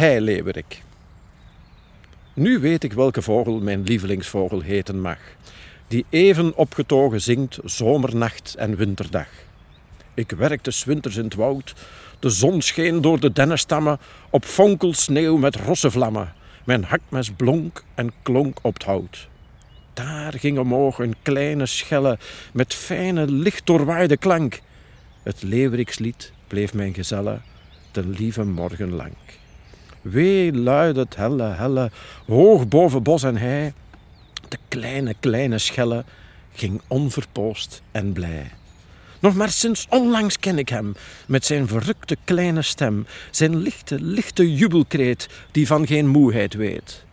heileeuwerik. Nu weet ik welke vogel mijn lievelingsvogel heten mag, die even opgetogen zingt zomernacht en winterdag. Ik werkte 's winters in het woud, de zon scheen door de dennenstammen op fonkelsneeuw met rosse vlammen. Mijn hakmes blonk en klonk op het hout. Daar ging omhoog een kleine schelle met fijne, licht doorwaaide klank. Het leeuwerikslied bleef mijn gezelle de lieve morgen lang. Wee luidde het helle, helle, hoog boven bos en hei. De kleine, kleine schelle ging onverpoost en blij. Nog maar sinds onlangs ken ik hem, met zijn verrukte kleine stem, zijn lichte, lichte jubelkreet, die van geen moeheid weet.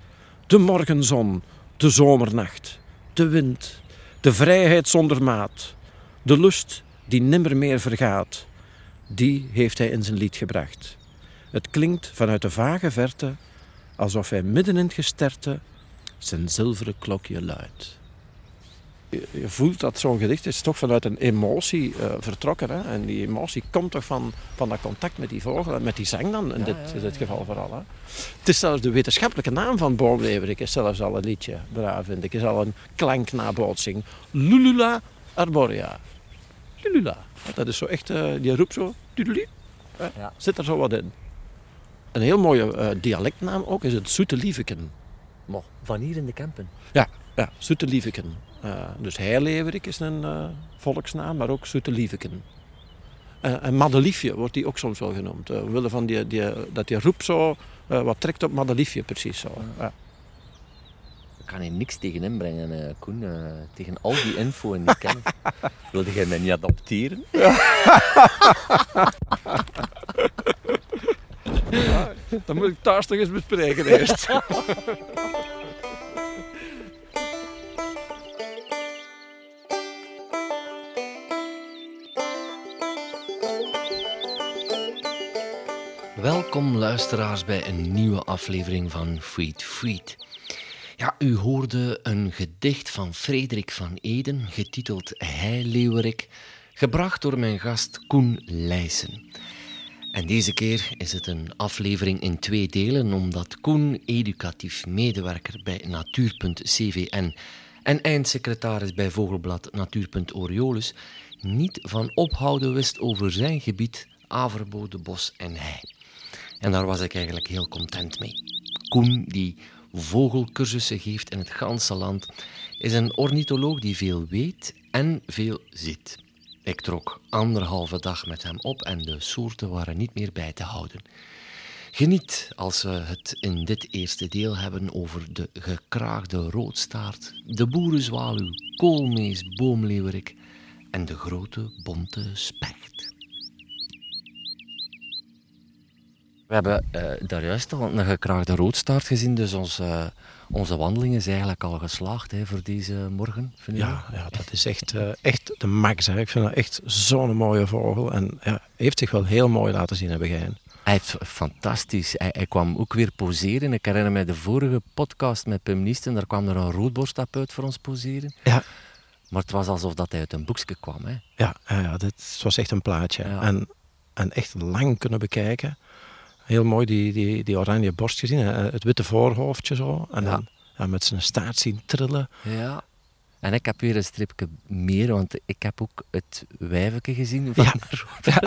De morgenzon, de zomernacht, de wind, de vrijheid zonder maat, de lust die nimmer meer vergaat, die heeft hij in zijn lied gebracht. Het klinkt vanuit de vage verte alsof hij midden in het gesterte zijn zilveren klokje luidt. Je voelt dat zo'n gedicht is toch vanuit een emotie eh, vertrokken. Hè? En die emotie komt toch van, van dat contact met die vogel en met die zang dan, in, dit, in dit geval vooral. Hè? Het is zelfs de wetenschappelijke naam van boomleverik, is zelfs al een liedje, daar vind ik. is al een klanknabootsing. Lulula arborea. Lulula. Dat is zo echt, eh, die roept zo? Ja. Zit er zo wat in. Een heel mooie eh, dialectnaam ook is het Zoete Lieveken. Maar van hier in de Kempen. Ja, ja Zoete Lieveken. Eh, dus Heileverik is een eh, volksnaam, maar ook Zoete Lieveken. En Madeliefje wordt die ook soms wel genoemd. Uh, willen van die, die, dat die roep zo wat trekt op Madeliefje precies zo. Ja. Ik kan hier niks tegen inbrengen, Koen. tegen al die info en die kennis. Wilde jij mij niet adopteren? Dan moet ik thuis toch eens bespreken eerst. Welkom luisteraars bij een nieuwe aflevering van Freed Freed. Ja, u hoorde een gedicht van Frederik van Eden, getiteld Heileeuwerik, gebracht door mijn gast Koen Leijsen. En deze keer is het een aflevering in twee delen, omdat Koen, educatief medewerker bij Natuur.cvn en eindsecretaris bij Vogelblad Natuur.Oriolus, niet van ophouden wist over zijn gebied Averbode, Bos en Hei. En daar was ik eigenlijk heel content mee. Koen, die vogelcursussen geeft in het ganse land, is een ornitholoog die veel weet en veel ziet. Ik trok anderhalve dag met hem op en de soorten waren niet meer bij te houden. Geniet als we het in dit eerste deel hebben over de gekraagde roodstaart, de boerenzwaluw, koolmees, boomleeuwerik en de grote bonte specht. We hebben eh, daar juist al een gekraagde roodstaart gezien, dus ons, onze wandeling is eigenlijk al geslaagd hè, voor deze morgen. Vind je Ja, ja, dat is echt, eh, echt de max. Hè. Ik vind dat echt zo'n mooie vogel. En ja, heeft zich wel heel mooi laten zien in Begijn. Hij heeft fantastisch. Hij, hij kwam ook weer poseren. Ik herinner me de vorige podcast met Pim Niesten. Daar kwam er een roodborstap uit voor ons poseren. Ja, Maar het was alsof dat hij uit een boekje kwam. Hè. ja, ja, ja dit was echt een plaatje. Ja. En, en echt lang kunnen bekijken. Heel mooi die, die, die oranje borst gezien. hè. Het witte voorhoofdje zo. En Ja. dan ja, met zijn staart zien trillen. Ja. En ik heb weer een stripje meer, want ik heb ook het wijfje gezien. Van Ja. Ja,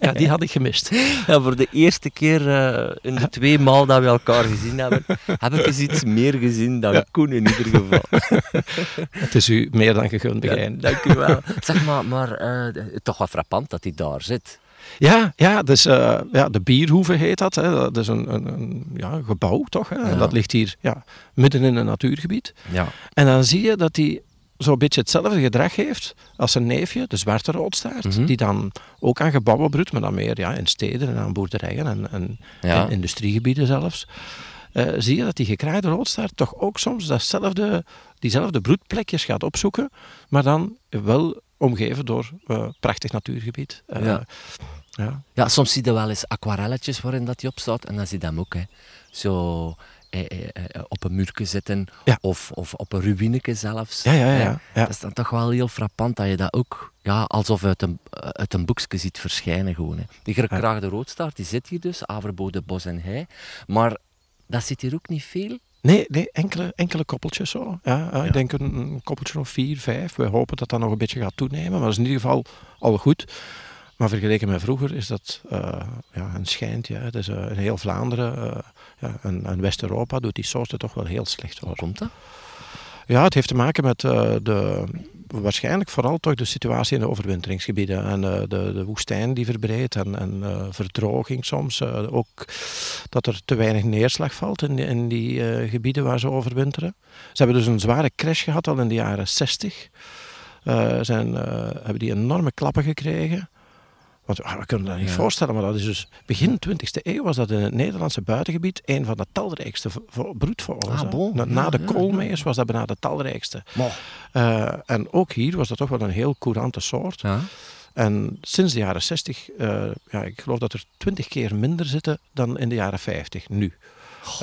ja, die had ik gemist. Ja, voor de eerste keer eh, in de twee maal dat we elkaar gezien hebben, heb ik eens iets meer gezien dan Koen in ieder geval. Het is u meer dan gegund, Begijn. dank u wel. Zeg maar, maar eh, toch wel frappant dat hij daar zit. Ja, ja, dus, eh, ja, de Bierhoeve heet dat. Hè. Dat is een, een, een ja, gebouw, toch? Hè. En dat ligt hier ja, midden in een natuurgebied. Ja. En dan zie je dat hij zo'n beetje hetzelfde gedrag heeft als zijn neefje, de zwarte roodstaart. Mhm. Die dan ook aan gebouwen broedt, maar dan meer ja, in steden en aan boerderijen en, en Ja. industriegebieden zelfs. Eh, zie je dat die gekraaide roodstaart toch ook soms datzelfde, diezelfde broedplekjes gaat opzoeken, maar dan wel omgeven door eh, prachtig natuurgebied. Ja. Ja. Ja, soms zie je wel eens aquarelletjes waarin dat hij opstaat en dan zie je hem ook. Hè. Zo op een muurke zitten Ja. of, of op een ruïneke zelfs. Ja, ja, ja, ja. Dat is dan toch wel heel frappant dat je dat ook ja, alsof uit een, uit een boekje ziet verschijnen. Gewoon, hè. Die gekraagde roodstaart die zit hier dus, Averbode, Bos en Hei. Maar dat zit hier ook niet veel. Nee, nee enkele, enkele koppeltjes zo. Ja, eh, Ik denk een, een koppeltje of vier, vijf. We hopen dat dat nog een beetje gaat toenemen, maar dat is in ieder geval al goed. Maar vergeleken met vroeger is dat uh, ja, een schijntje. Ja. Dus, uh, in heel Vlaanderen uh, ja, en, en West-Europa doet die soorten toch wel heel slecht. Hoor. Hoe komt dat? Ja, het heeft te maken met de, waarschijnlijk vooral toch de situatie in de overwinteringsgebieden. En de, de woestijn die verbreedt en, en verdroging soms. ook dat er te weinig neerslag valt in die, in die gebieden waar ze overwinteren. Ze hebben dus een zware crash gehad al in de jaren 60. zijn, hebben die enorme klappen gekregen. Want ah, we kunnen dat niet Ja. voorstellen, maar dat is dus begin 20e eeuw was dat in het Nederlandse buitengebied een van de talrijkste vo- vo- broedvogels. Ah, bon. Na, na Ja, de ja, koolmees was dat bijna de talrijkste. Eh, en ook hier was dat toch wel een heel courante soort. ja. En sinds de jaren 60, eh, ja, ik geloof dat er 20 keer minder zitten dan in de jaren 50 nu.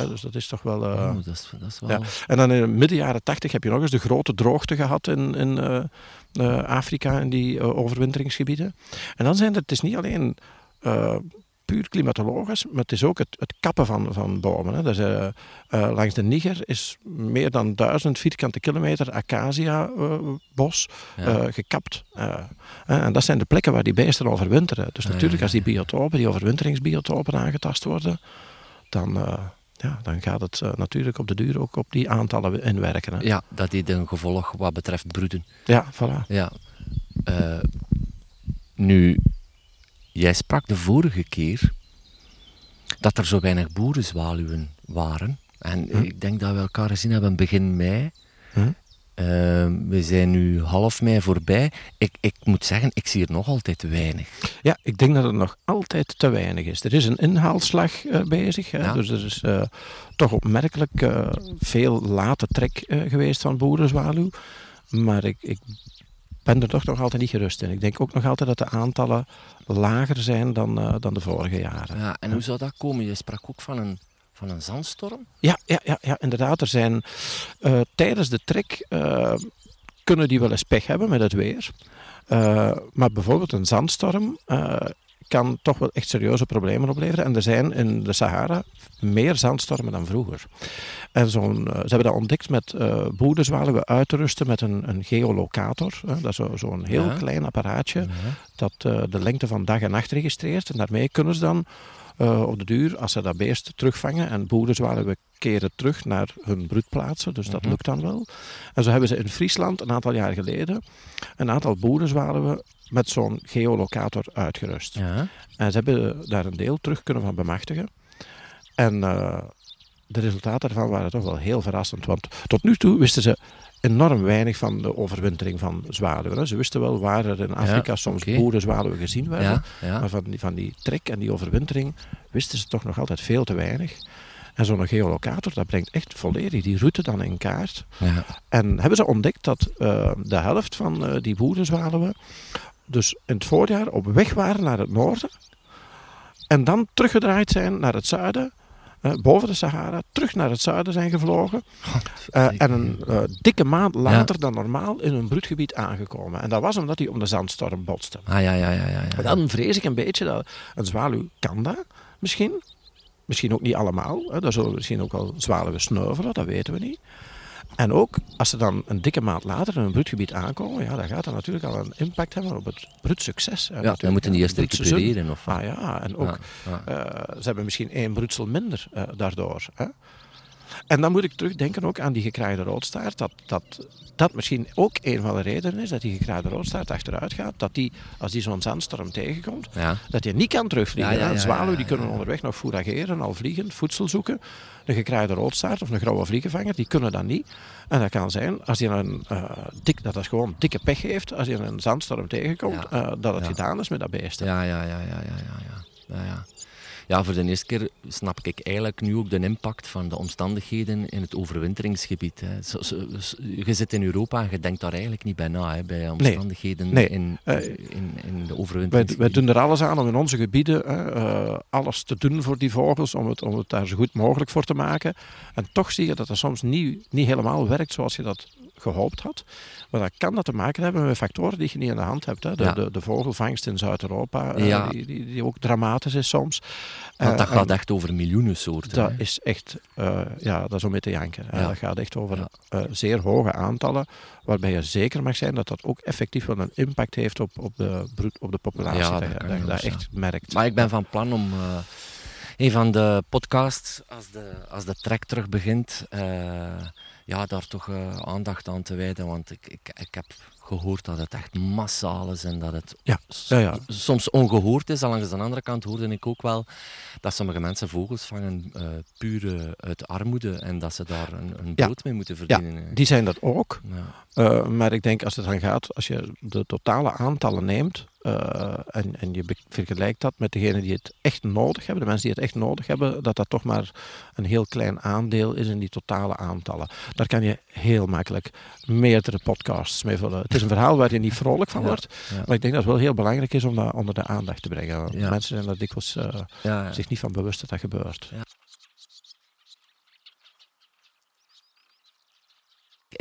Dus dat is toch wel. eh, Oh, dat, is, dat is wel... ja. En dan in de midden jaren 80 heb je nog eens de grote droogte gehad in, in eh, eh, Afrika, in die overwinteringsgebieden. En dan zijn er, het is niet alleen puur klimatologisch, maar het is ook het, het kappen van, van bomen. Hè. Dus, langs de Niger is meer dan duizend vierkante kilometer acacia-bos Ja. gekapt. En dat zijn de plekken waar die beesten overwinteren. Dus Ah, natuurlijk, ja, als die biotopen, die overwinteringsbiotopen aangetast worden, dan, ja, dan gaat het eh, natuurlijk op de duur ook op die aantallen inwerken. Hè. ja, dat is een gevolg wat betreft broeden. Ja, voilà. Ja. Eh, nu, jij sprak de vorige keer dat er zo weinig boerenzwaluwen waren. En Hm. ik denk dat we elkaar gezien hebben begin mei. Hm. Eh, we zijn nu half mei voorbij. Ik, ik moet zeggen, ik zie er nog altijd weinig. Ja, ik denk dat het nog altijd te weinig is. Er is een inhaalslag eh, bezig. Hè? Ja. Dus er is eh, toch opmerkelijk eh, veel late trek geweest van boerenzwaluw. Maar ik, ik ben er toch nog altijd niet gerust in. Ik denk ook nog altijd dat de aantallen lager zijn dan, dan de vorige jaren. Ja, en hoe zou dat komen? Je sprak ook van een, van een zandstorm. Ja, ja, ja, ja inderdaad. Er zijn eh, tijdens de trek eh, kunnen die wel eens pech hebben met het weer. Eh, maar bijvoorbeeld een zandstorm kan toch wel echt serieuze problemen opleveren. En er zijn in de Sahara meer zandstormen dan vroeger. En zo'n, ze hebben dat ontdekt met eh boerenzwaluwen uit te rusten met een, een geolocator. Hè. Dat is zo- zo'n heel Ja. klein apparaatje dat de lengte van dag en nacht registreert. En daarmee kunnen ze dan eh, op de duur, als ze dat beest terugvangen, en boerenzwaluwen keren terug naar hun broedplaatsen, dus dat Mhm. lukt dan wel. En zo hebben ze in Friesland een aantal jaar geleden een aantal boerenzwaluwen met zo'n geolocator uitgerust. Ja. En ze hebben daar een deel terug kunnen van bemachtigen. En eh, de resultaten daarvan waren toch wel heel verrassend. Want tot nu toe wisten ze enorm weinig van de overwintering van zwaluwen. Ze wisten wel waar er in Afrika soms oké. boerenzwaluwen gezien werden. Ja, ja. Maar van die, van die trek en die overwintering wisten ze toch nog altijd veel te weinig. En zo'n geolocator, dat brengt echt volledig die route dan in kaart. ja. En hebben ze ontdekt dat eh, de helft van eh, die boerenzwaluwen dus in het voorjaar op weg waren naar het noorden. En dan teruggedraaid zijn naar het zuiden. Boven de Sahara, terug naar het zuiden zijn gevlogen. eh, en een eh, dikke maand later dan normaal in hun broedgebied aangekomen. En dat was omdat die om de zandstorm botsten. Ah, ja, ja, ja, ja. ja. Dan vrees ik een beetje dat een zwaluw kan dat, misschien. Misschien ook niet allemaal. Hè. Daar zullen misschien ook wel zwaluwen sneuvelen, dat weten we niet. En ook als ze dan een dikke maand later in een broedgebied aankomen, ja, dan gaat dat natuurlijk al een impact hebben op het broedsucces. Ja, dan moeten die eerst recupereren. Of... Ah ja, en ook, Ja, ja. eh, ze hebben misschien één broedsel minder eh, daardoor. Hè. En dan moet ik terugdenken ook aan die gekraaide roodstaart. Dat, dat dat misschien ook een van de redenen is dat die gekraaide roodstaart achteruit gaat. Dat die, als die zo'n zandstorm tegenkomt, Ja. dat je niet kan terugvliegen. Ja, die kunnen onderweg nog fourageren, al vliegen, voedsel zoeken. Een gekraaide roodstaart of een grauwe vliegenvanger, die kunnen dat niet. En dat kan zijn, als hij een eh, dik, dat is gewoon dikke pech heeft, als hij een zandstorm tegenkomt, Ja. eh, dat het Ja. gedaan is met dat beest. Ja, ja, ja, ja, ja, ja, ja. Ja, voor de eerste keer snap ik eigenlijk nu ook de impact van de omstandigheden in het overwinteringsgebied. Hè. Zo, zo, je zit in Europa en je denkt daar eigenlijk niet bij na, hè, bij omstandigheden nee. In, Uh, in, in, de overwinteringsgebieden. wij, doen er alles aan om in onze gebieden uh, alles te doen voor die vogels, om het, om het daar zo goed mogelijk voor te maken. En toch zie je dat dat soms niet, niet helemaal werkt zoals je dat gehoopt had. Maar dat kan dat te maken hebben met factoren die je niet in de hand hebt. Hè. De, Ja. de, de vogelvangst in Zuid-Europa, eh, Ja. die, die, die ook dramatisch is soms. Want dat Eh, gaat echt over miljoenen soorten. dat hè. is echt, eh, ja, dat is om mee te janken. Ja. Dat gaat echt over zeer hoge aantallen, waarbij je zeker mag zijn dat dat ook effectief wel een impact heeft op, op, de, op de populatie. Ja, dat, dat je- dat je echt merkt. Maar ik ben van plan om een van de podcasts, als de, als de trek terug begint, ja, daar toch eh, aandacht aan te wijden. Want ik, ik, ik heb gehoord dat het echt massaal is en dat het Ja, ja, ja. soms ongehoord is. Al langs de andere kant hoorde ik ook wel dat sommige mensen vogels vangen eh, puur eh, uit armoede en dat ze daar een, een brood mee moeten Ja, verdienen. die zijn dat ook. Ja. Maar ik denk als het dan gaat, als je de totale aantallen neemt eh, en, en je vergelijkt dat met degenen die het echt nodig hebben, de mensen die het echt nodig hebben, dat dat toch maar een heel klein aandeel is in die totale aantallen. Daar kan je heel makkelijk meerdere podcasts mee vullen. Het is een verhaal waar je niet vrolijk van wordt, ja. maar ik denk dat het wel heel belangrijk is om dat onder de aandacht te brengen. Ja. Mensen zijn er dikwijls eh, zich niet van bewust dat dat gebeurt.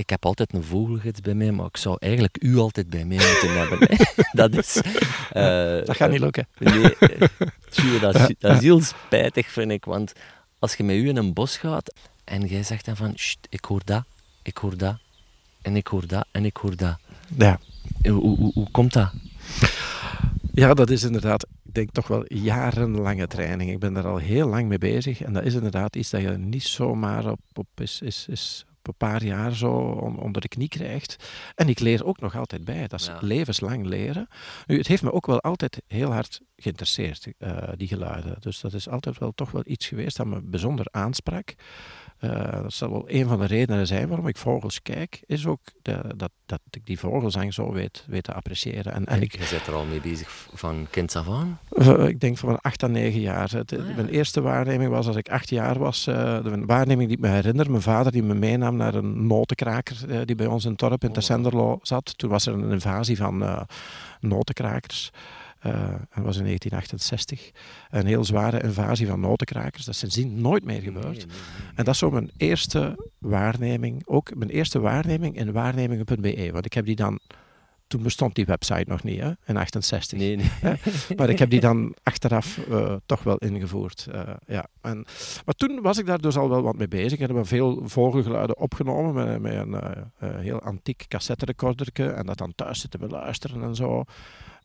Ik heb altijd een vogelgids bij mij, maar ik zou eigenlijk u altijd bij mij moeten hebben. hè. dat is... eh, Dat gaat niet lukken. Nee, eh, dat, is, dat is heel spijtig, vind ik. Want als je met u in een bos gaat en jij zegt dan van... "Sst, ik hoor dat, ik hoor dat, en ik hoor dat, en ik hoor dat. Ja. Hoe, hoe, hoe, komt dat? Ja, dat is inderdaad, ik denk toch wel jarenlange training. Ik ben daar al heel lang mee bezig. En dat is inderdaad iets dat je niet zomaar op, op, is, is, is een paar jaar zo on- onder de knie krijgt. En ik leer ook nog altijd bij. Dat is Ja. levenslang leren. Nu, het heeft me ook wel altijd heel hard geïnteresseerd, eh, die geluiden. Dus dat is altijd wel toch wel iets geweest dat me bijzonder aansprak. Eh, dat zal wel een van de redenen zijn waarom ik vogels kijk, is ook de, dat, dat ik die vogelzang zo weet, weet te appreciëren. En, en ik, Je zit er al mee bezig van kind af aan. eh, Ik denk van mijn acht à negen jaar. Het, Ah, ja. Mijn eerste waarneming was als ik acht jaar was. eh, de waarneming die ik me herinner. Mijn vader die me meenam naar een notenkraker die bij ons in het dorp in Oh. Tessenderlo zat. Toen was er een invasie van notenkrakers. Eh, dat was in 1968. Een heel zware invasie van notenkrakers. Dat is sindsdien nooit meer gebeurd. Nee, nee, nee. En dat is zo mijn eerste waarneming. Ook mijn eerste waarneming in waarnemingen.be. Want ik heb die dan... Toen bestond die website nog niet, hè, in 68. Nee, nee. Maar ik heb die dan achteraf eh, toch wel ingevoerd. eh, ja. en, maar toen was ik daar dus al wel wat mee bezig. Ik heb veel vogelgeluiden opgenomen met, met een eh, eh, heel antiek cassetterecorderke. En dat dan thuis zitten beluisteren en zo.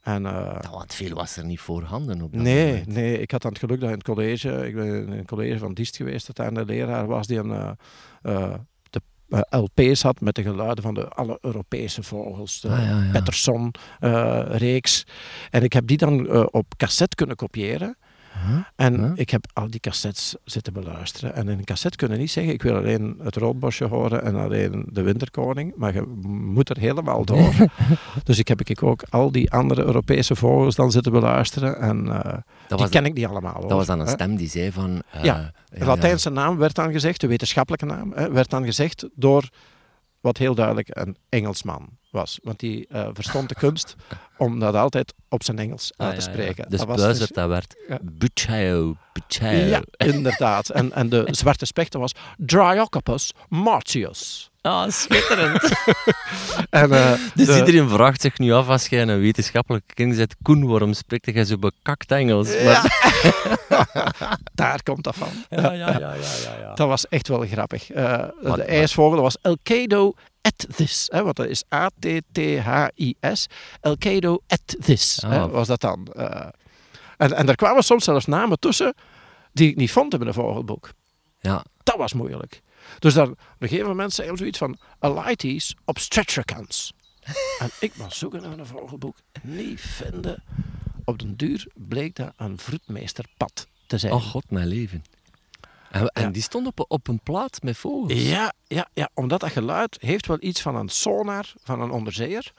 En, eh, Nou, want veel was er niet voorhanden op dat nee, moment. nee, ik had dan het geluk dat in het college, ik ben in een college van Diest geweest, dat daar een leraar was die een, eh, eh, de LP's had met de geluiden van de alle Europese vogels. De Ah, ja, ja. Patterson-reeks. en ik heb die dan op cassette kunnen kopiëren. Huh? En Huh? ik heb al die cassettes zitten beluisteren. En in een cassette kunnen niet zeggen, ik wil alleen het Roodbosje horen en alleen de Winterkoning. Maar je moet er helemaal door. dus ik heb ik ook al die andere Europese vogels dan zitten beluisteren. En eh, die ken ik niet allemaal. Hoor. dat was dan een stem die zei van... eh, Ja, De Latijnse naam werd dan gezegd, de wetenschappelijke naam, hè, werd dan gezegd door wat heel duidelijk een Engelsman was. Want die eh, verstond de kunst om dat altijd op zijn Engels Ah, uit te ja, ja. spreken. Dus Dat was buizerd, dat werd Ja. Bucheo, Bucheo. Ja, inderdaad. En, en de zwarte spechter was Dryocoppus martius. Ah, schitterend. En, eh, dus de- iedereen vraagt zich nu af, als jij een wetenschappelijke kind zet, Koen, waarom spreekt jij zo bekakt Engels? Maar- daar komt dat van. ja, ja, ja, ja, ja, ja. Dat was echt wel grappig. Eh, Wat- de ijsvogel was Elcado at this. Hè, want dat is A-T-T-H-I-S. At this Ah. hè, was dat dan. Eh, en, en er kwamen soms zelfs namen tussen die ik niet vond in een vogelboek. ja. Dat was moeilijk. Dus dan, op een gegeven moment zei zoiets van Alites obstetricans. en ik was zoeken naar een vogelboek. Niet vinden. Op den duur bleek dat een vroedmeesterpad te zijn. Oh god, mijn leven. En, en Ja. die stond op, op een plaat met vogels. Ja, ja, ja, omdat dat geluid heeft wel iets van een sonar, van een onderzeeër.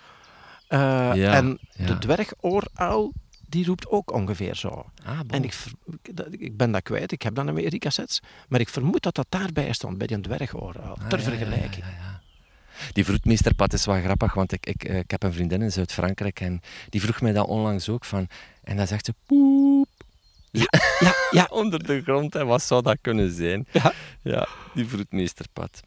Eh, Ja, en ja. de dwergooruil die roept ook ongeveer zo. Ah, bon. En ik, ik ben dat kwijt, ik heb dan weer die cassettes. Maar ik vermoed dat dat daarbij stond, bij die dwergoor, al, Ah, ter ja, vergelijking. ja, ja, ja. Die vroedmeesterpad is wel grappig, want ik, ik, eh, ik heb een vriendin in Zuid-Frankrijk en die vroeg mij dat onlangs ook van. En dan zegt ze poep. Ja, ja, Onder de grond, en wat zou dat kunnen zijn? Ja. Ja, die vroedmeesterpad.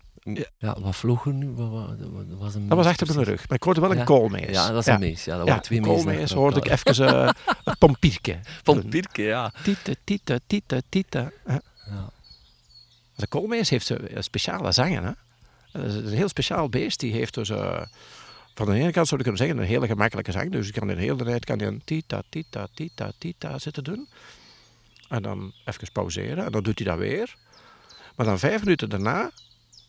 Ja. Wat vloog er nu? Wat, wat, wat was een dat was mees achter mijn rug. Maar ik hoorde wel een Ja. koolmees. Ja, dat is een mees. Ja, dat Ja, waren twee een mees. koolmees hoorde ik even eh, het pompierke. Van Pirke, ja. Tiete, tiete, tiete. hè. ja. De koolmees heeft zo- een speciale zangen. Hè? Dat is een heel speciaal beest. Die heeft dus... eh, van de ene kant zou je kunnen zeggen een hele gemakkelijke zang. Dus je kan in de hele tijd kan je een tita, tita, tita, tita zitten doen. En dan even pauzeren. En dan doet hij dat weer. Maar dan vijf minuten daarna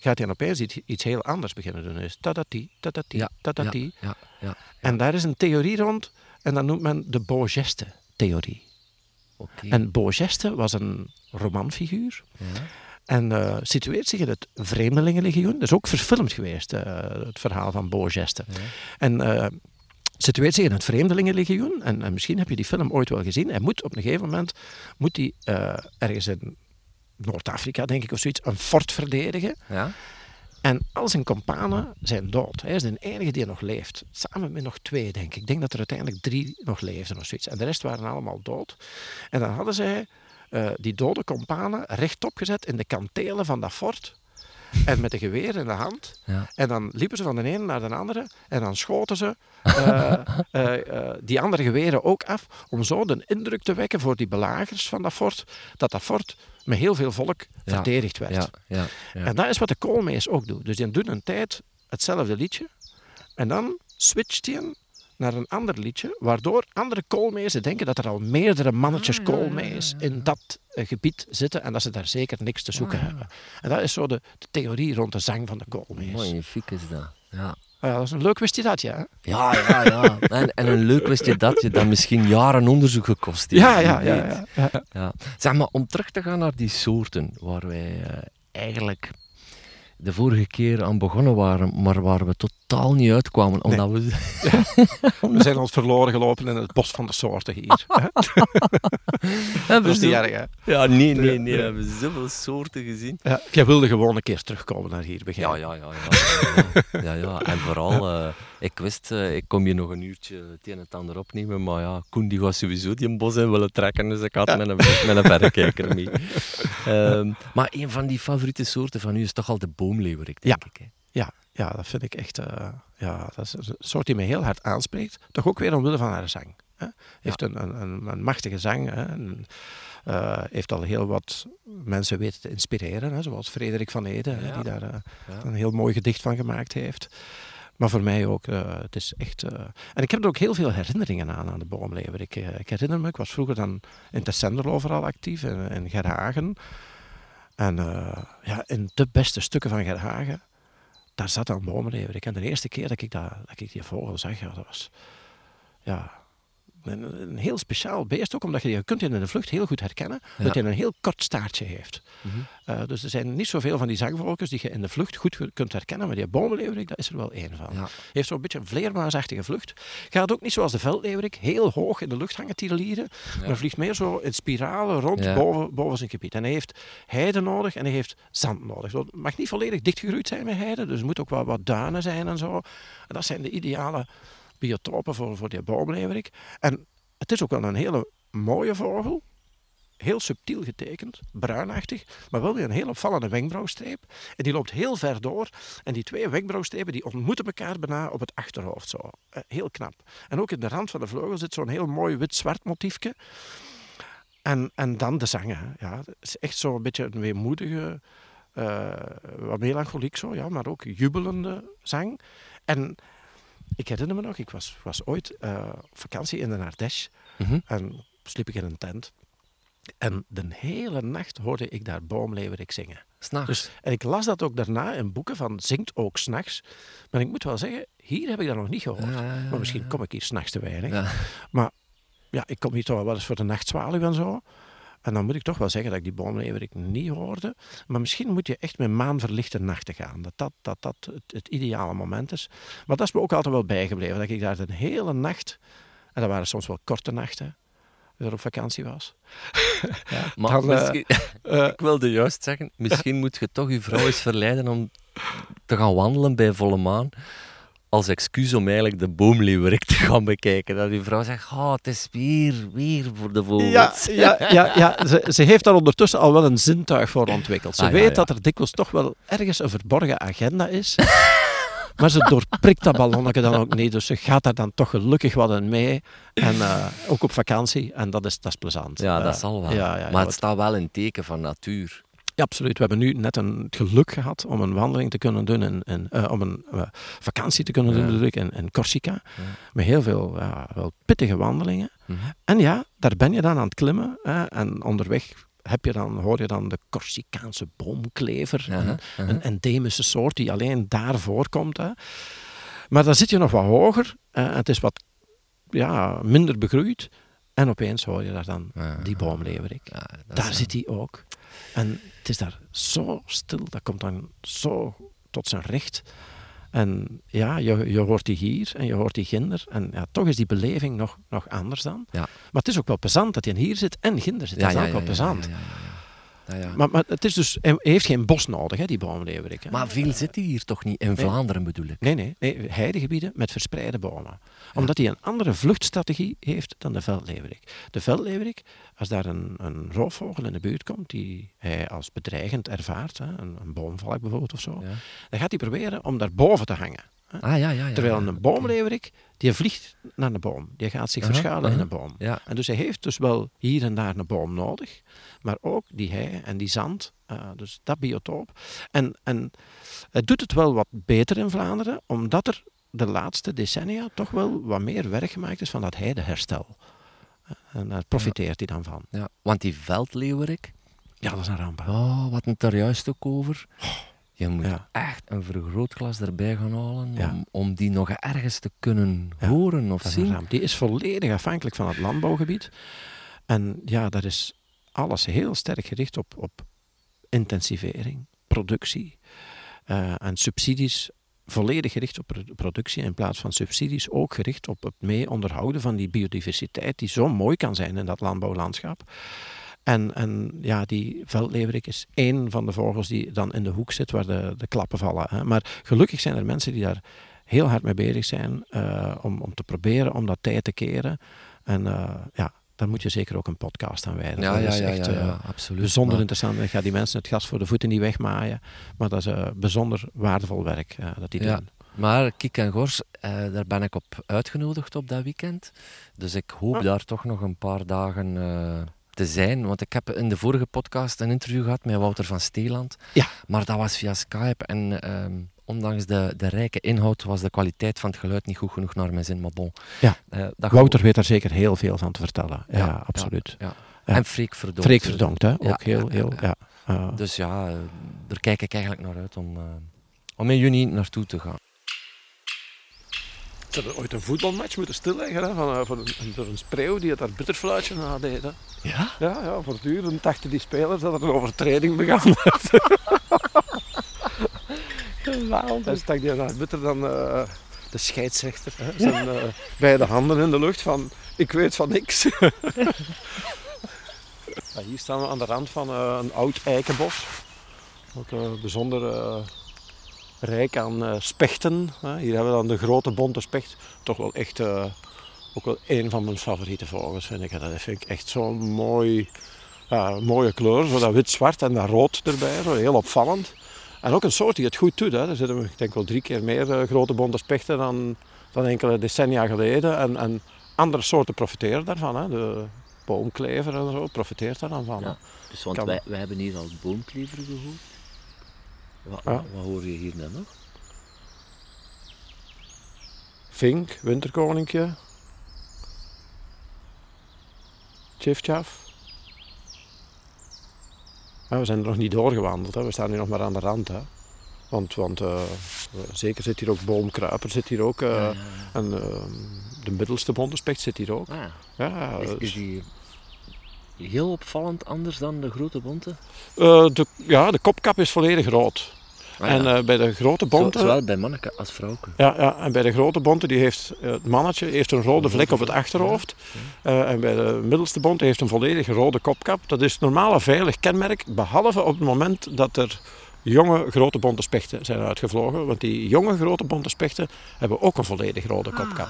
gaat hij opeens iets, iets heel anders beginnen doen. Dus tatati, tatati, Ja, tatati. Ja, ja. En daar is een theorie rond. En dat noemt men de Beaugeste-theorie. Oké. En Beaugeste was een romanfiguur. Ja. En eh, situeert zich in het Vreemdelingenlegioen. Dat is ook verfilmd geweest, eh, het verhaal van Beaugeste. Ja. En eh, situeert zich in het Vreemdelingenlegioen. En, en misschien heb je die film ooit wel gezien. Hij moet op een gegeven moment moet hij, eh, ergens in Noord-Afrika, denk ik, of zoiets, een fort verdedigen. Ja? En al zijn kompanen zijn dood. Hij is de enige die nog leeft. Samen met nog twee, denk ik. Ik denk dat er uiteindelijk drie nog leefden of zoiets. En de rest waren allemaal dood. En dan hadden zij eh, die dode kompanen rechtop gezet in de kantelen van dat fort. En met een geweer in de hand. Ja. En dan liepen ze van de ene naar de andere. En dan schoten ze eh, eh, eh, die andere geweren ook af. Om zo de indruk te wekken voor die belagers van dat fort. Dat dat fort met heel veel volk Ja. verdedigd werd. Ja, ja, ja. En dat is wat de koolmees ook doet. Dus die doet een tijd hetzelfde liedje. En dan switcht hij naar een ander liedje, waardoor andere koolmezen denken dat er al meerdere mannetjes Ah, ja, ja, ja, koolmees ja, in dat eh, gebied zitten en dat ze daar zeker niks te zoeken Ah, ja. hebben. En dat is zo de, de theorie rond de zang van de koolmees. Magnifiek is dat. Ja. Ah ja, dat is een leuk wist je dat, ja. hè? Ja, ja, ja. En, en een leuk wist je dat je dat misschien jaren onderzoek gekost heeft. Ja, ja, ja. ja, ja. Ja. Zeg maar, om terug te gaan naar die soorten waar wij eh, eigenlijk de vorige keer aan begonnen waren, maar waar we totaal niet uitkwamen, omdat we... We zijn ons verloren gelopen in het bos van de soorten hier. Dat is niet erg, hè? Ja, nee, nee, nee. We hebben zoveel soorten gezien. Ja, jij wilde gewoon een keer terugkomen naar hier, begrijp Ja, ja, ja. Ja, ja, ja. En vooral, eh, ik wist, eh, ik kom hier nog een uurtje het een en het ander opnemen, maar ja, Koen die was sowieso die een bos in willen trekken, dus ik had met, een, met een verrekijker mee. Ehm, maar een van die favoriete soorten van u is toch al de boomleeuwerik, denk ik. Hè? Ja, ja, dat vind ik echt. eh, ja, dat is een soort die me heel hard aanspreekt. Toch ook weer omwille van haar zang. Hè. Heeft een, een, een, een machtige zang. Hè. En, eh, heeft al heel wat mensen weten te inspireren. Hè, zoals Frederik van Ede, hè, Ja. die daar eh, Ja. een heel mooi gedicht van gemaakt heeft. Maar voor mij ook, het is echt... En ik heb er ook heel veel herinneringen aan, aan de boomlever. Ik, ik herinner me, ik was vroeger dan in Tercenderlo overal actief, in, in Gerhagen. En ja, in de beste stukken van Gerhagen, daar zat een boomlever. En de eerste keer dat ik, dat, dat ik die vogel zag, ja, dat was... Ja, een, een heel speciaal beest ook, omdat je, je kunt in de vlucht heel goed herkennen, Ja. dat hij een heel kort staartje heeft. Mhm. Eh, dus er zijn niet zoveel van die zangvolkers die je in de vlucht goed kunt herkennen, maar die boomleeuwerik, dat is er wel één van. Ja. Heeft zo'n beetje een vleermuisachtige vlucht. Gaat ook niet zoals de veldleeuwerik, heel hoog in de lucht hangen tirelieren, maar vliegt meer zo in spiralen rond Ja. boven, boven zijn gebied. En hij heeft heide nodig en hij heeft zand nodig. Het mag niet volledig dichtgegroeid zijn met heide, dus er moet ook wel wat duinen zijn en zo. En dat zijn de ideale biotopen voor, voor die boomleeuwerik. En het is ook wel een hele mooie vogel. Heel subtiel getekend, bruinachtig, maar wel weer een heel opvallende wenkbrauwstreep. En die loopt heel ver door. En die twee wenkbrauwstrepen die ontmoeten elkaar bijna op het achterhoofd. Zo. Eh, heel knap. En ook in de rand van de vleugel zit zo'n heel mooi wit-zwart motiefje. En, en dan de zangen. Ja, het is echt zo'n beetje een weemoedige, eh, wat melancholiek zo, ja, maar ook jubelende zang. En ik herinner me nog, ik was, was ooit eh, op vakantie in de Ardèche Mhm. en sliep ik in een tent. En de hele nacht hoorde ik daar boomleeuwerik zingen. S'nachts. Dus, en ik las dat ook daarna in boeken van zingt ook s'nachts. Maar ik moet wel zeggen, hier heb ik dat nog niet gehoord. Maar misschien kom ik hier s'nachts te weinig. Ja. Maar ja, ik kom hier toch wel eens voor de nachtzwaluw en zo. En dan moet ik toch wel zeggen dat ik die boomleeuwerik niet hoorde. Maar misschien moet je echt met maanverlichte nachten gaan. Dat dat, dat, dat het, het ideale moment is. Maar dat is me ook altijd wel bijgebleven. Dat ik daar de hele nacht En dat waren soms wel korte nachten. Er op vakantie was. Ja, maar Dan, eh, misschien, eh, ik wilde juist zeggen, misschien moet je toch je vrouw eens verleiden om te gaan wandelen bij volle maan. Als excuus om eigenlijk de boomleeuwerik te gaan bekijken. Dat uw vrouw zegt, oh, het is weer, weer voor de vogels. ja, ja, ja. Ze, ze heeft daar ondertussen al wel een zintuig voor ontwikkeld. Ze Ah, weet ja. dat er dikwijls toch wel ergens een verborgen agenda is. maar ze doorprikt dat ballonnetje dan ook niet. Dus ze gaat daar dan toch gelukkig wat in mee. En eh, ook op vakantie. En dat is, dat is plezant. Ja, Eh, dat zal wel. ja, maar het staat wel in teken van natuur. Ja, absoluut. We hebben nu net een het geluk gehad om een wandeling te kunnen doen, in, in, eh, om een eh, vakantie te kunnen doen ik, in, in Corsica. Met heel veel wel pittige wandelingen. Mhm. En ja, daar ben je dan aan het klimmen. Hè, en onderweg heb je dan, hoor je dan de Corsicaanse boomklever. Een, endemische soort die alleen daar voorkomt. Hè. Maar dan zit je nog wat hoger. eh, en het is wat ja, minder begroeid. En opeens hoor je daar dan Ja. die boomleeuwerik. Ja, Daar zit hij ook. En het is daar zo stil, dat komt dan zo tot zijn recht. En ja, je, je hoort die hier en je hoort die ginder. En ja, toch is die beleving nog, nog anders dan. Ja. Maar het is ook wel plezant dat hij hier zit en ginder zit. dat is ook wel plezant. Ja, ja. Maar, maar het is dus, hij heeft geen bos nodig, hè, die boomleeuwerik. hè. Maar veel zit hij hier toch niet? In Vlaanderen bedoel ik. Nee, nee, nee, heidegebieden met verspreide bomen. Omdat hij een andere vluchtstrategie heeft dan de veldleeuwerik. De veldleeuwerik, als daar een, een roofvogel in de buurt komt die hij als bedreigend ervaart, hè, een, een boomvalk bijvoorbeeld of zo, dan gaat hij proberen om daar boven te hangen. Ah, ja, ja, ja. Terwijl een boomleeuwerik, die vliegt naar de boom. Die gaat zich Aha, verschuilen in een boom. Ja. En dus hij heeft dus wel hier en daar een boom nodig, maar ook die hei en die zand, eh, dus dat biotoop. En, en het doet het wel wat beter in Vlaanderen, omdat er de laatste decennia toch wel wat meer werk gemaakt is van dat heideherstel. Eh, En daar profiteert hij dan van. Ja, want die veldleeuwerik, Ja, dat is een ramp. hè. oh, wat het er juist ook over. Je moet Ja. echt een vergrootglas erbij gaan halen Ja. om, om die nog ergens te kunnen Ja, horen of Dat is zien. Die is volledig afhankelijk van het landbouwgebied. En ja, daar is alles heel sterk gericht op, op intensivering, productie eh, en subsidies. Volledig gericht op pro- productie in plaats van subsidies ook gericht op het mee onderhouden van die biodiversiteit die zo mooi kan zijn in dat landbouwlandschap. En, en ja, die veldleeuwerik is één van de vogels die dan in de hoek zit waar de, de klappen vallen. Hè. Maar gelukkig zijn er mensen die daar heel hard mee bezig zijn eh, om, om te proberen om dat tijd te keren. En eh, ja, daar moet je zeker ook een podcast aan wijden. Ja, dat ja, is ja, echt ja, eh, ja, absoluut. bijzonder Maar- interessant. Ik ga die mensen het gas voor de voeten niet wegmaaien. Maar dat is eh, bijzonder waardevol werk eh, dat die doen. Maar Kik en Gors, eh, daar ben ik op uitgenodigd op dat weekend. Dus ik hoop Ah. daar toch nog een paar dagen eh, te zijn. Want ik heb in de vorige podcast een interview gehad met Wouter van Steeland. Ja. Maar dat was via Skype. En ehm, ondanks de, de rijke inhoud was de kwaliteit van het geluid niet goed genoeg naar mijn zin. Maar bon. Ja. Eh, Wouter weet daar zeker heel veel van te vertellen. Ja, Ja, absoluut. Ja. Ja. En Freek Verdonk. Freek Verdonkt, hè? Ook heel, heel, ja. Dus ja, eh, daar kijk ik eigenlijk naar uit om, eh, om in juni naartoe te gaan. Ze hadden ooit een voetbalmatch moeten stilleggen hè, van, eh, van een, een spreeuw die het daar bitterfluitje nadeed. Hè. Ja? Ja, ja, voortdurend dachten die spelers dat er een overtreding begaan werd. Geweldig. Hij stak die naar bitter dan eh, de scheidsrechter. Hè, zijn eh, beide handen in de lucht van ik weet van niks. Ja, hier staan we aan de rand van een oud eikenbos. Ook eh, bijzonder rijk aan eh, spechten. Hier hebben we dan de grote bonte specht. Toch wel echt eh, ook wel een van mijn favoriete vogels vind ik. Dat vind ik echt zo'n mooi, mooie kleur. Zo dat wit-zwart en dat rood erbij. Zo heel opvallend. En ook een soort die het goed doet. Hè. Er zitten ik denk wel drie keer meer eh, grote bonte spechten dan, dan enkele decennia geleden. En, en andere soorten profiteren daarvan. Hè. De boomklever en zo profiteert daar dan van. Ja. Dus want Kan. wij, wij hebben hier al boomklever gehoord. Wat, Ja. wat hoor je hier dan nog? Vink, winterkoninkje. Tjiftjaf. Ja, we zijn er nog niet doorgewandeld. Hè. We staan nu nog maar aan de rand. Hè. Want, want eh, zeker zit hier ook boomkruiper. Zit hier ook, eh, Ja, ja, En eh, de middelste bontespect zit hier ook. ja. Ah, Ja, is, dus- is die heel opvallend anders dan de grote bonte? Eh, de, ja, de kopkap is volledig rood. Ah, En eh, bij de grote bonten... Zowel bij manneke als vrouwke. Ja, ja, en bij de grote bonte die heeft eh, het mannetje heeft een rode vlek op het achterhoofd. En bij de middelste bonte heeft een volledig rode kopkap. Dat is normaal veilig kenmerk, behalve op het moment dat er jonge grote bonte spechten zijn uitgevlogen. Want die jonge grote bonte spechten hebben ook een volledig rode kopkap.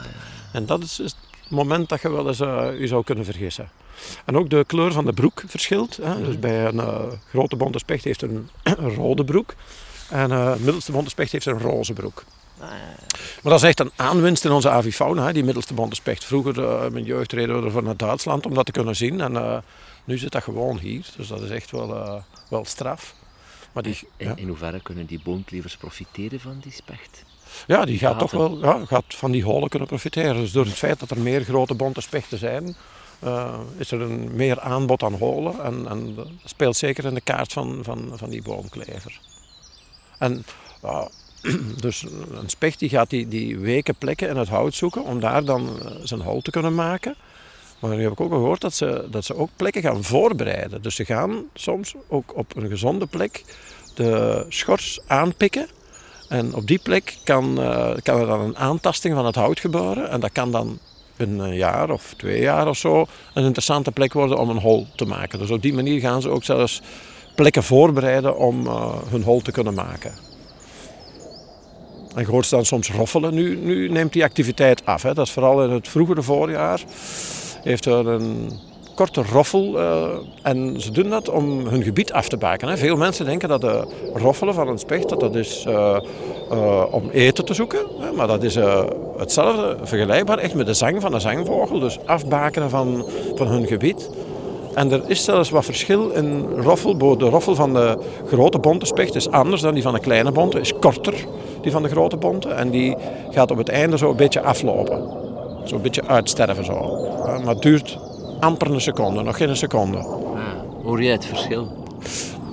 En dat is het moment dat je wel eens je zou kunnen vergissen. En ook de kleur van de broek verschilt. Hè. Dus bij een eh, grote bonte specht heeft een, een rode broek. En een middelste bonte specht heeft een roze broek. Maar dat is echt een aanwinst in onze avifauna, hè, die middelste bonte specht. Vroeger, eh, in mijn jeugd, reden we ervoor naar Duitsland om dat te kunnen zien. En nu zit dat gewoon hier. Dus dat is echt wel, wel straf. Maar die, In, ja, in hoeverre kunnen die boomklevers profiteren van die specht? ja, die gaat toch wel ja, gaat van die holen kunnen profiteren. Dus door het feit dat er meer grote bonte spechten zijn, eh, is er een meer aanbod aan holen. En, en dat speelt zeker in de kaart van, van, van die boomklever. En ja, dus een specht die gaat die, die weken plekken in het hout zoeken om daar dan eh, zijn hol te kunnen maken. Maar nu heb ik ook gehoord dat ze, dat ze ook plekken gaan voorbereiden. Dus ze gaan soms ook op een gezonde plek de schors aanpikken. En op die plek kan, eh, kan er dan een aantasting van het hout gebeuren. En dat kan dan een jaar of twee jaar of zo een interessante plek worden om een hol te maken. Dus op die manier gaan ze ook zelfs plekken voorbereiden om eh, hun hol te kunnen maken. En je hoort ze dan soms roffelen. Nu, nu neemt die activiteit af. Hè. Dat is vooral in het vroegere voorjaar. Heeft er een korte roffel. eh, en ze doen dat om hun gebied af te baken. Hè. Veel mensen denken dat de roffelen van een specht dat dat is eh, eh, om eten te zoeken. Hè. Maar dat is eh, hetzelfde, vergelijkbaar echt met de zang van een zangvogel. Dus afbakenen van, van hun gebied. En er is zelfs wat verschil in roffel. De roffel van de grote bonte specht is anders dan die van de kleine bonte. Is korter, die van de grote bonte. En die gaat op het einde zo een beetje aflopen. Zo een beetje uitsterven zo. Maar het duurt amper een seconde, nog geen seconde. Ah, hoor jij het verschil?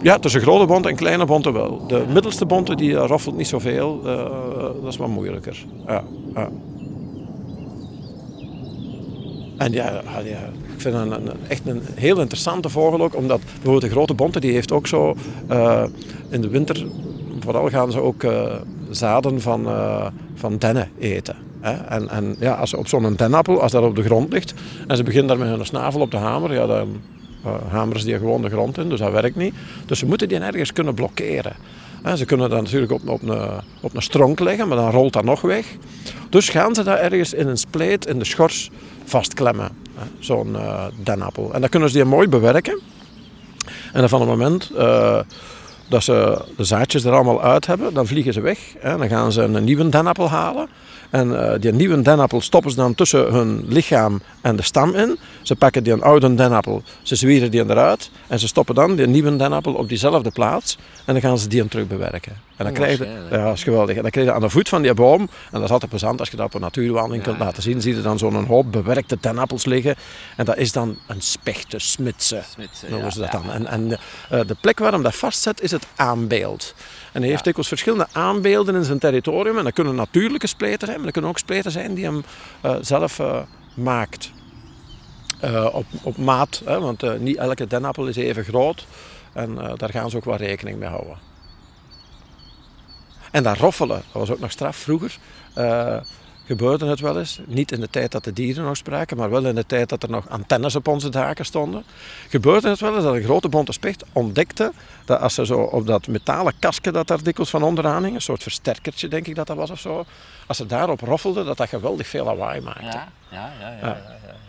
Ja, tussen grote bonte en kleine bonte wel. De middelste bonte die eh, roffelt niet zoveel. eh, dat is wat moeilijker. Ja. En ja, ja, ik vind het een, echt een heel interessante vogel ook. Omdat bijvoorbeeld de grote bonte die heeft ook zo in de winter... Vooral gaan ze ook zaden van, van dennen eten. Hè? En, en ja, als ze op zo'n dennappel, als dat op de grond ligt... En ze beginnen daar met hun snavel op de hamer... Ja, dan eh, hameren ze die gewoon de grond in, dus dat werkt niet. Dus ze moeten die ergens kunnen blokkeren. Ze kunnen dat natuurlijk op, op, een, op een stronk leggen, maar dan rolt dat nog weg. Dus gaan ze dat ergens in een spleet in de schors vastklemmen. Zo'n eh dennappel. En dan kunnen ze die mooi bewerken. En dan van het moment eh, dat ze de zaadjes er allemaal uit hebben, dan vliegen ze weg. Hè. Dan gaan ze een nieuwe dennappel halen. En eh, die nieuwe dennappel stoppen ze dan tussen hun lichaam en de stam in. Ze pakken die een oude dennappel, ze zwieren die eruit. En ze stoppen dan die nieuwe dennappel op diezelfde plaats. En dan gaan ze die terug bewerken. En dan krijg je, ja, dat is geweldig. En dan krijg je aan de voet van die boom, en dat is altijd plezant als je dat op een natuurwandeling kunt laten zien, zie je dan zo'n hoop bewerkte dennappels liggen. En dat is dan een spechte Smidse, noemen ze dat ja, dan. En, en eh, de plek waar hem dat vastzet is het aanbeeld. En hij heeft dikwijls verschillende aanbeelden in zijn territorium. En dat kunnen natuurlijke spleten zijn, maar dat kunnen ook spleten zijn die hem eh, zelf eh, maakt. Eh, op, op maat, hè, want niet elke dennappel is even groot. En daar gaan ze ook wel rekening mee houden. En dat roffelen, dat was ook nog straf vroeger. Gebeurde het wel eens. Niet in de tijd dat de dieren nog spraken, maar wel in de tijd dat er nog antennes op onze daken stonden. Gebeurde het wel eens dat een grote bonte specht ontdekte dat als ze zo op dat metalen kastje dat daar dikwijls van onderaan hing, een soort versterkertje denk ik dat dat was of zo, als ze daarop roffelde, dat dat geweldig veel lawaai maakte. Ja, ja, ja. ja.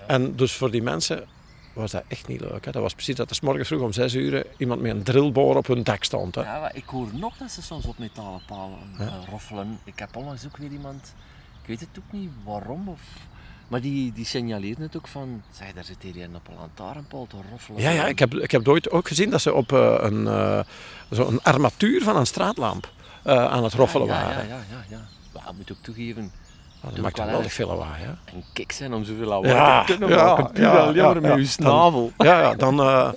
En dus voor die mensen was dat echt niet leuk. Hè. Dat was precies dat er 's morgens vroeg om zes uur iemand met een drillboor op hun dak stond. Hè. Ja, ik hoor nog dat ze soms op metalen palen eh, roffelen. Ik heb onlangs ook weer iemand, weet het ook niet waarom, of, maar die, die signaleerde het ook van, zeg, daar zit hier een op een lantaarnpaal te roffelen. Ja, ja ik, heb, ik heb ooit ook gezien dat ze op eh, een, eh, zo een armatuur van een straatlamp eh, aan het roffelen ja, waren. Ja, ja, ja. ja. Maar ik moet ook toegeven, Ah, dat Doe maakt wel geweldig veel lawaai. Hè. een kick zijn om zoveel lawaai Ja, te kunnen ja, maken. Ja, ja, maar met ja. je snavel. Ja, ja dan, oh,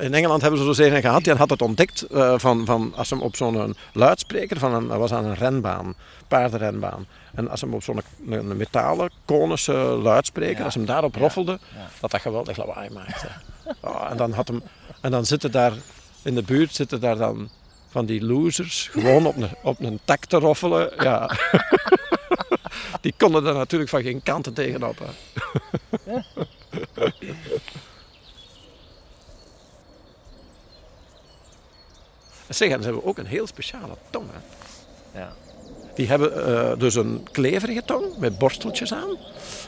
in Engeland hebben ze zo een gehad, die had het ontdekt eh, van, van als ze hem op zo'n luidspreker, van een, dat was aan een renbaan, paardenrenbaan. En als ze hem op zo'n een, metalen, konische luidspreker, Ja, als hem daarop roffelde, ja. dat dat geweldig lawaai maakte. Ja, en, dan had hem, en dan zitten daar, in de buurt zitten daar dan van die losers gewoon op een, op een tak te roffelen. Ja. die konden er natuurlijk van geen kanten tegenop. Hè. En ze hebben ook een heel speciale tong. Hè. Ja. Die hebben eh, dus een kleverige tong met borsteltjes aan.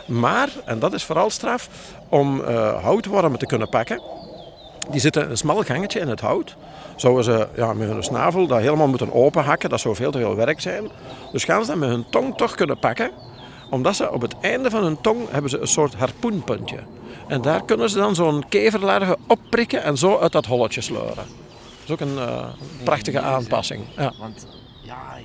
Maar, en dat is vooral straf, om eh, houtwormen te kunnen pakken. Die zitten in een smal gangetje in het hout. Zouden ze ja, met hun snavel dat helemaal moeten openhakken. Dat zou veel te veel werk zijn. Dus gaan ze dat met hun tong toch kunnen pakken. Omdat ze op het einde van hun tong hebben ze een soort harpoenpuntje. En daar kunnen ze dan zo'n keverlarve opprikken en zo uit dat holletje sleuren. Dat is ook een eh, prachtige aanpassing. Ja. Want ja,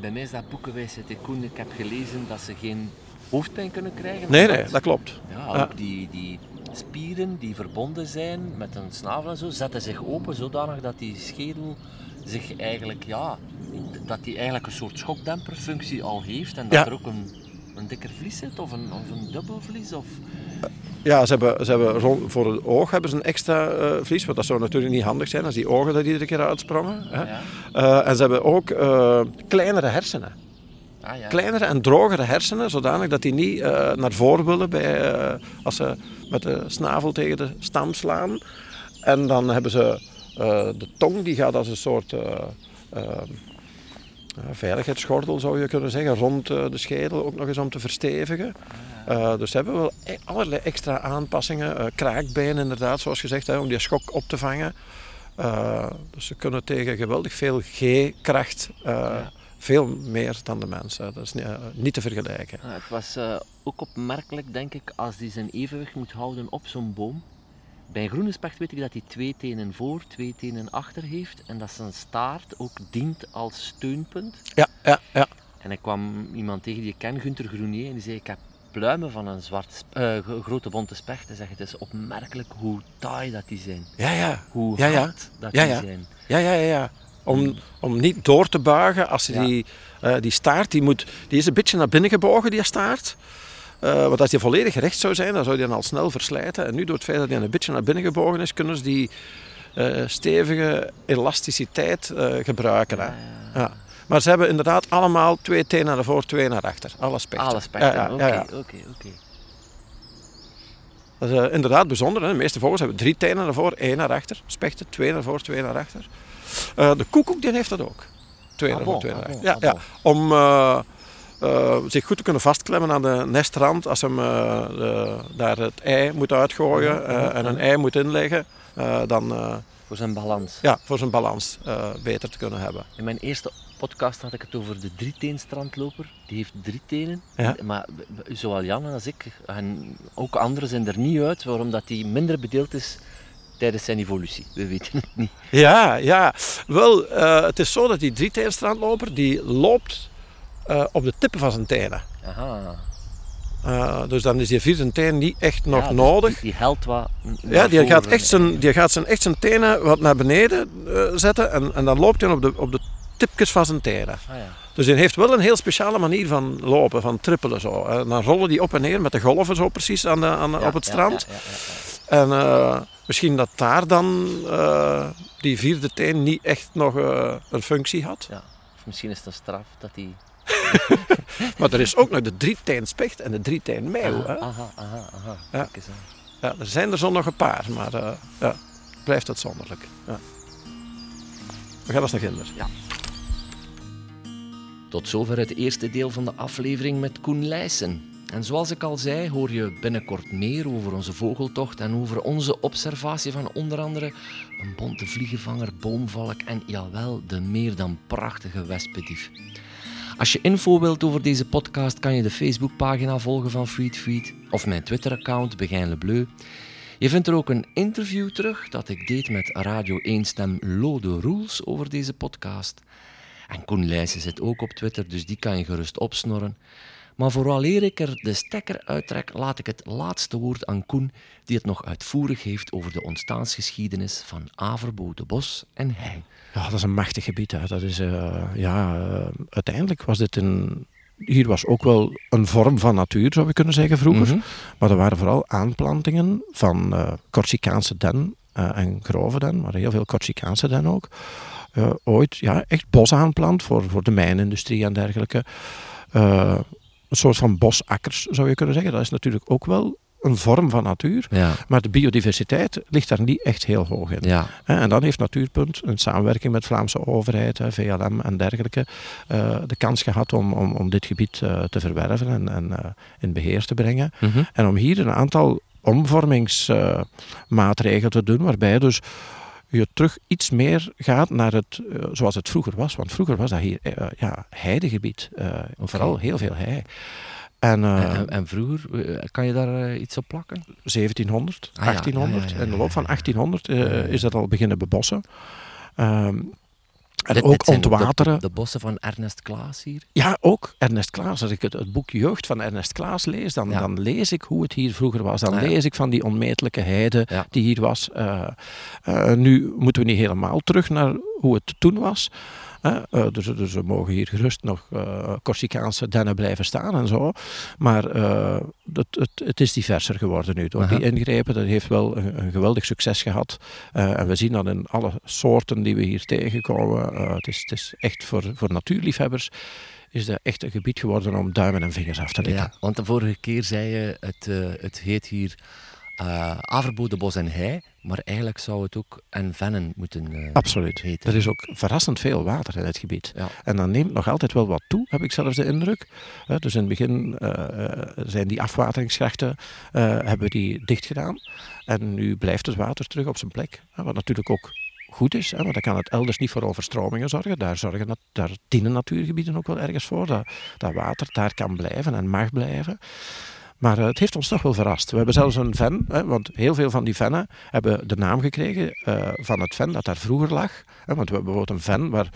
bij mij is dat boekenwijsheid in Koen. Ik heb gelezen dat ze geen hoofdpijn kunnen krijgen. Nee, nee, dat klopt. Ja, Ja. ook die, die spieren die verbonden zijn met een snavel en zo, zetten zich open zodanig dat die schedel zich eigenlijk, ja, dat die eigenlijk een soort schokdemperfunctie al heeft en dat Ja. er ook een, een dikker vlies zit of een, of een dubbelvlies of... Ja, ze hebben, ze hebben rond, voor het oog hebben ze een extra eh, vlies, want dat zou natuurlijk niet handig zijn als die ogen er iedere keer uitsprongen. Hè. Ja. Eh, en ze hebben ook eh, kleinere hersenen. Ah, ja. Kleinere en drogere hersenen, zodanig dat die niet naar voren willen bij, als ze met de snavel tegen de stam slaan. En dan hebben ze de tong, die gaat als een soort veiligheidsgordel, zou je kunnen zeggen, rond eh, de schedel, ook nog eens om te verstevigen. Eh, dus ze hebben wel e- allerlei extra aanpassingen. eh kraakbeen inderdaad, zoals gezegd, hè, om die schok op te vangen. Eh, dus ze kunnen tegen geweldig veel G-kracht, eh, Ja. veel meer dan de mensen. Dat is niet, eh, niet te vergelijken. Ah, het was eh, ook opmerkelijk, denk ik, als die zijn evenwicht moet houden op zo'n boom. Bij een groene specht weet ik dat hij twee tenen voor, twee tenen achter heeft en dat zijn staart ook dient als steunpunt. Ja, ja, ja. En ik kwam iemand tegen die ik ken, Gunther Groenier, en die zei: Ik heb pluimen van een zwarte sp- eh, gro- grote bonte specht. Hij zegt: Het is opmerkelijk hoe taai dat die zijn. Ja, ja. Hoe Ja, ja. hard dat Ja, die ja. zijn. Ja, ja, ja. ja. Om, om niet door te buigen als die, eh, die staart, die, moet, die is een beetje naar binnen gebogen, die staart. Eh, want als die volledig recht zou zijn, dan zou die dan al snel verslijten. En nu door het feit dat die een beetje naar binnen gebogen is, kunnen ze die eh, stevige elasticiteit eh, gebruiken. Hè. Ja. Maar ze hebben inderdaad allemaal twee tenen naar voor, twee naar achter. Alle spechten. Alle spechten, Ja, ja, oké, oké, oké. Dat is inderdaad bijzonder. Hè. De meeste vogels hebben drie tenen naar voor, één naar achter. Spechten, twee naar voor, twee naar achter. De koekoek die heeft dat ook. Twee Ah, naar bon, voor, twee ah, naar achter. Ja, ah, ja. Om eh, zich goed te kunnen vastklemmen aan de nestrand als hem eh, de- daar het ei moet uitgooien eh, en een ei moet inleggen. dan Voor zijn balans. ja, voor zijn balans beter te kunnen hebben. In mijn eerste podcast had ik het over de drieteenstrandloper. Die heeft drie tenen. Ja. Maar zowel Jan als ik, en ook anderen zijn er niet uit waarom dat die minder bedeeld is tijdens zijn evolutie. We weten het niet. Ja, ja. Wel, het is zo dat die drieteenstrandloper die loopt eh, op de tippen van zijn tenen. Aha. Eh, dus dan is die vierde teen niet echt nog Ja, dus nodig. Die, die helpt wat. Ja, die gaat, echt zijn, die gaat zijn, echt zijn tenen wat naar beneden eh, zetten en, en dan loopt hij op de, op de tipjes van zijn tenen. Ah, ja. Dus hij heeft wel een heel speciale manier van lopen, van trippelen zo. En dan rollen die op en neer met de golven zo precies aan de, aan, Ja, op het strand. En misschien dat daar dan die vierde teen niet echt nog een functie had. Ja. Of misschien is het een straf dat die... Maar er is ook nog de drieteenspekt en de drieteenmeeuw. Aha, hè. aha, aha. aha. Ja. Ja, er zijn er zo nog een paar, maar eh, ja, blijft uitzonderlijk. Ja. We gaan eens naar Ginder. Tot zover het eerste deel van de aflevering met Koen Leijsen. En zoals ik al zei, hoor je binnenkort meer over onze vogeltocht en over onze observatie van onder andere een bonte vliegenvanger, boomvalk en jawel, de meer dan prachtige wespendief. Als je info wilt over deze podcast, kan je de Facebookpagina volgen van Feed of mijn Twitter-account Begijn Le Bleu. Je vindt er ook een interview terug dat ik deed met Radio 1-stem Lode Roels over deze podcast. En Koen zit ook op Twitter, dus die kan je gerust opsnorren. Maar vooraleer ik er de stekker uittrek, laat ik het laatste woord aan Koen, die het nog uitvoerig heeft over de ontstaansgeschiedenis van Averbo de Bos en hij. Ja, dat is een machtig gebied. Hè. Dat is, eh, ja, eh, uiteindelijk was dit een... Hier was ook wel een vorm van natuur, zou je kunnen zeggen, vroeger. Mhm. Maar er waren vooral aanplantingen van eh Corsicaanse den en grove den, maar heel veel Corsicaanse den ook. uh, ooit ja, echt bos aanplant voor, voor de mijnindustrie en dergelijke. Een soort van bosakkers zou je kunnen zeggen. Dat is natuurlijk ook wel een vorm van natuur. Ja. Maar de biodiversiteit ligt daar niet echt heel hoog in. Ja. En dan heeft Natuurpunt, in samenwerking met Vlaamse overheid, VLM en dergelijke, uh, de kans gehad om, om, om dit gebied uh, te verwerven en, en uh, in beheer te brengen. Mm -hmm. En om hier een aantal omvormingsmaatregelen te doen, waarbij dus je terug iets meer gaat naar het zoals het vroeger was. Want vroeger was dat hier ja, heidegebied, okay. vooral heel veel hei. En, uh, en, en, vroeger, eh, kan je daar uh, iets op plakken? 1700, ah, 1800. Ja, ja, ja, in de loop van 1800 uh, is dat al beginnen bebossen. Um, en dit, ook dit ontwateren. De, de, bossen van Ernest Klaas hier? Ja, ook Ernest Klaas. Als ik het, het boek Jeugd van Ernest Klaas lees, dan, dan lees ik hoe het hier vroeger was. Dan ah, lees ik van die onmetelijke heide die hier was. nu moeten we niet helemaal terug naar hoe het toen was. Uh, dus, dus we mogen hier gerust nog uh, Corsicaanse dennen blijven staan en zo. Maar uh, het, het, het, is diverser geworden nu. Door die ingrepen, dat heeft wel een, een geweldig succes gehad. en we zien dat in alle soorten die we hier tegenkomen. het, is, het is echt voor, voor natuurliefhebbers is dat echt een gebied geworden om duimen en vingers af te likken. Ja, want de vorige keer zei je, het, het heet hier uh, Averboden Bos en Hei, maar eigenlijk zou het ook en Vennen moeten uh, Absoluut. heten. Er is ook verrassend veel water in het gebied. Ja. En dan neemt nog altijd wel wat toe, heb ik zelfs de indruk. Uh, dus in het begin zijn die afwateringsgrachten hebben die dicht gedaan. En nu blijft het water terug op zijn plek. wat natuurlijk ook goed is, hè, want dan kan het elders niet voor overstromingen zorgen. Daar, zorgen, daar dienen natuurgebieden ook wel ergens voor. Dat, dat water daar kan blijven en mag blijven. Maar uh, het heeft ons toch wel verrast. We hebben zelfs een ven, hè, want heel veel van die vennen hebben de naam gekregen uh, van het ven dat daar vroeger lag. Hè, want we hebben bijvoorbeeld een ven waar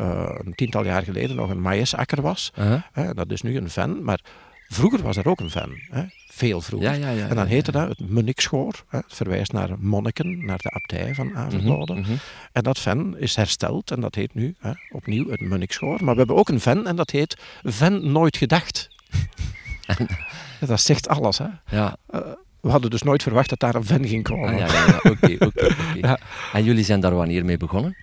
uh, een tiental jaar geleden nog een maïsakker was. -huh. Hè, dat is nu een ven, maar vroeger was er ook een ven. Hè, veel vroeger. Ja, ja, ja, en dan heette dat het Munnikschoor. Het verwijst naar monniken, naar de abdij van Averboden. Mm -hmm. En dat ven is hersteld en dat heet nu hè, opnieuw het Munnikschoor. Maar we hebben ook een ven en dat heet Ven Nooit Gedacht. dat zegt alles, hè? Ja. Uh, we hadden dus nooit verwacht dat daar een ven ging komen. Ah, ja, ja, ja. oké, oké. Ja. En jullie zijn daar wanneer mee begonnen?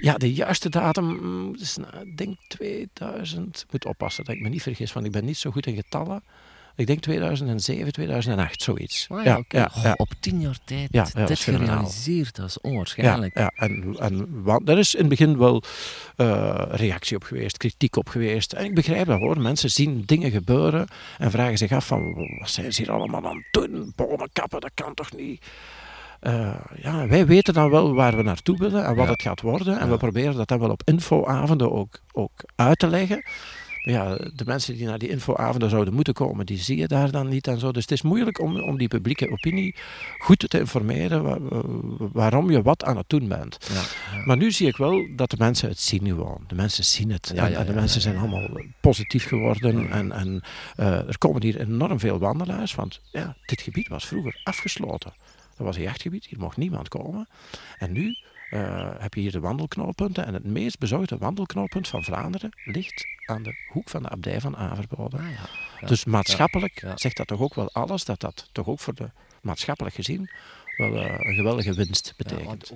Ja, de juiste datum, dus, ik denk 2000. Ik moet oppassen dat ik me niet vergis, want ik ben niet zo goed in getallen. Ik denk 2007, 2008, zoiets. Ah, ja, ja, ja, Op tien jaar tijd ja, dit gerealiseerd, dat is onwaarschijnlijk. Ja, en, en want, er is in het begin wel uh, reactie op geweest, kritiek op geweest. En ik begrijp dat hoor. Mensen zien dingen gebeuren en vragen zich af van wat zijn ze hier allemaal aan het doen? Bomen kappen, dat kan toch niet? Uh, ja, wij weten dan wel waar we naartoe willen en wat het gaat worden. En we proberen dat dan wel op infoavonden ook, ook uit te leggen ja, de mensen die naar die infoavonden zouden moeten komen, die zie je daar dan niet en zo. Dus het is moeilijk om, om die publieke opinie goed te informeren waarom je wat aan het doen bent. Ja, ja. Maar nu zie ik wel dat de mensen het zien gewoon. De mensen zien het. Ja, en, de mensen zijn allemaal positief geworden. En, en uh, er komen hier enorm veel wandelaars, want ja, dit gebied was vroeger afgesloten. Dat was een jachtgebied, hier mocht niemand komen. En nu heb je hier de wandelknooppunten. En het meest bezochte wandelknooppunt van Vlaanderen ligt aan de hoek van de abdij van Averboden. Ah, ja. dus maatschappelijk ja, zegt dat toch ook wel alles, dat dat toch ook voor de maatschappelijk gezien wel uh, een geweldige winst betekent.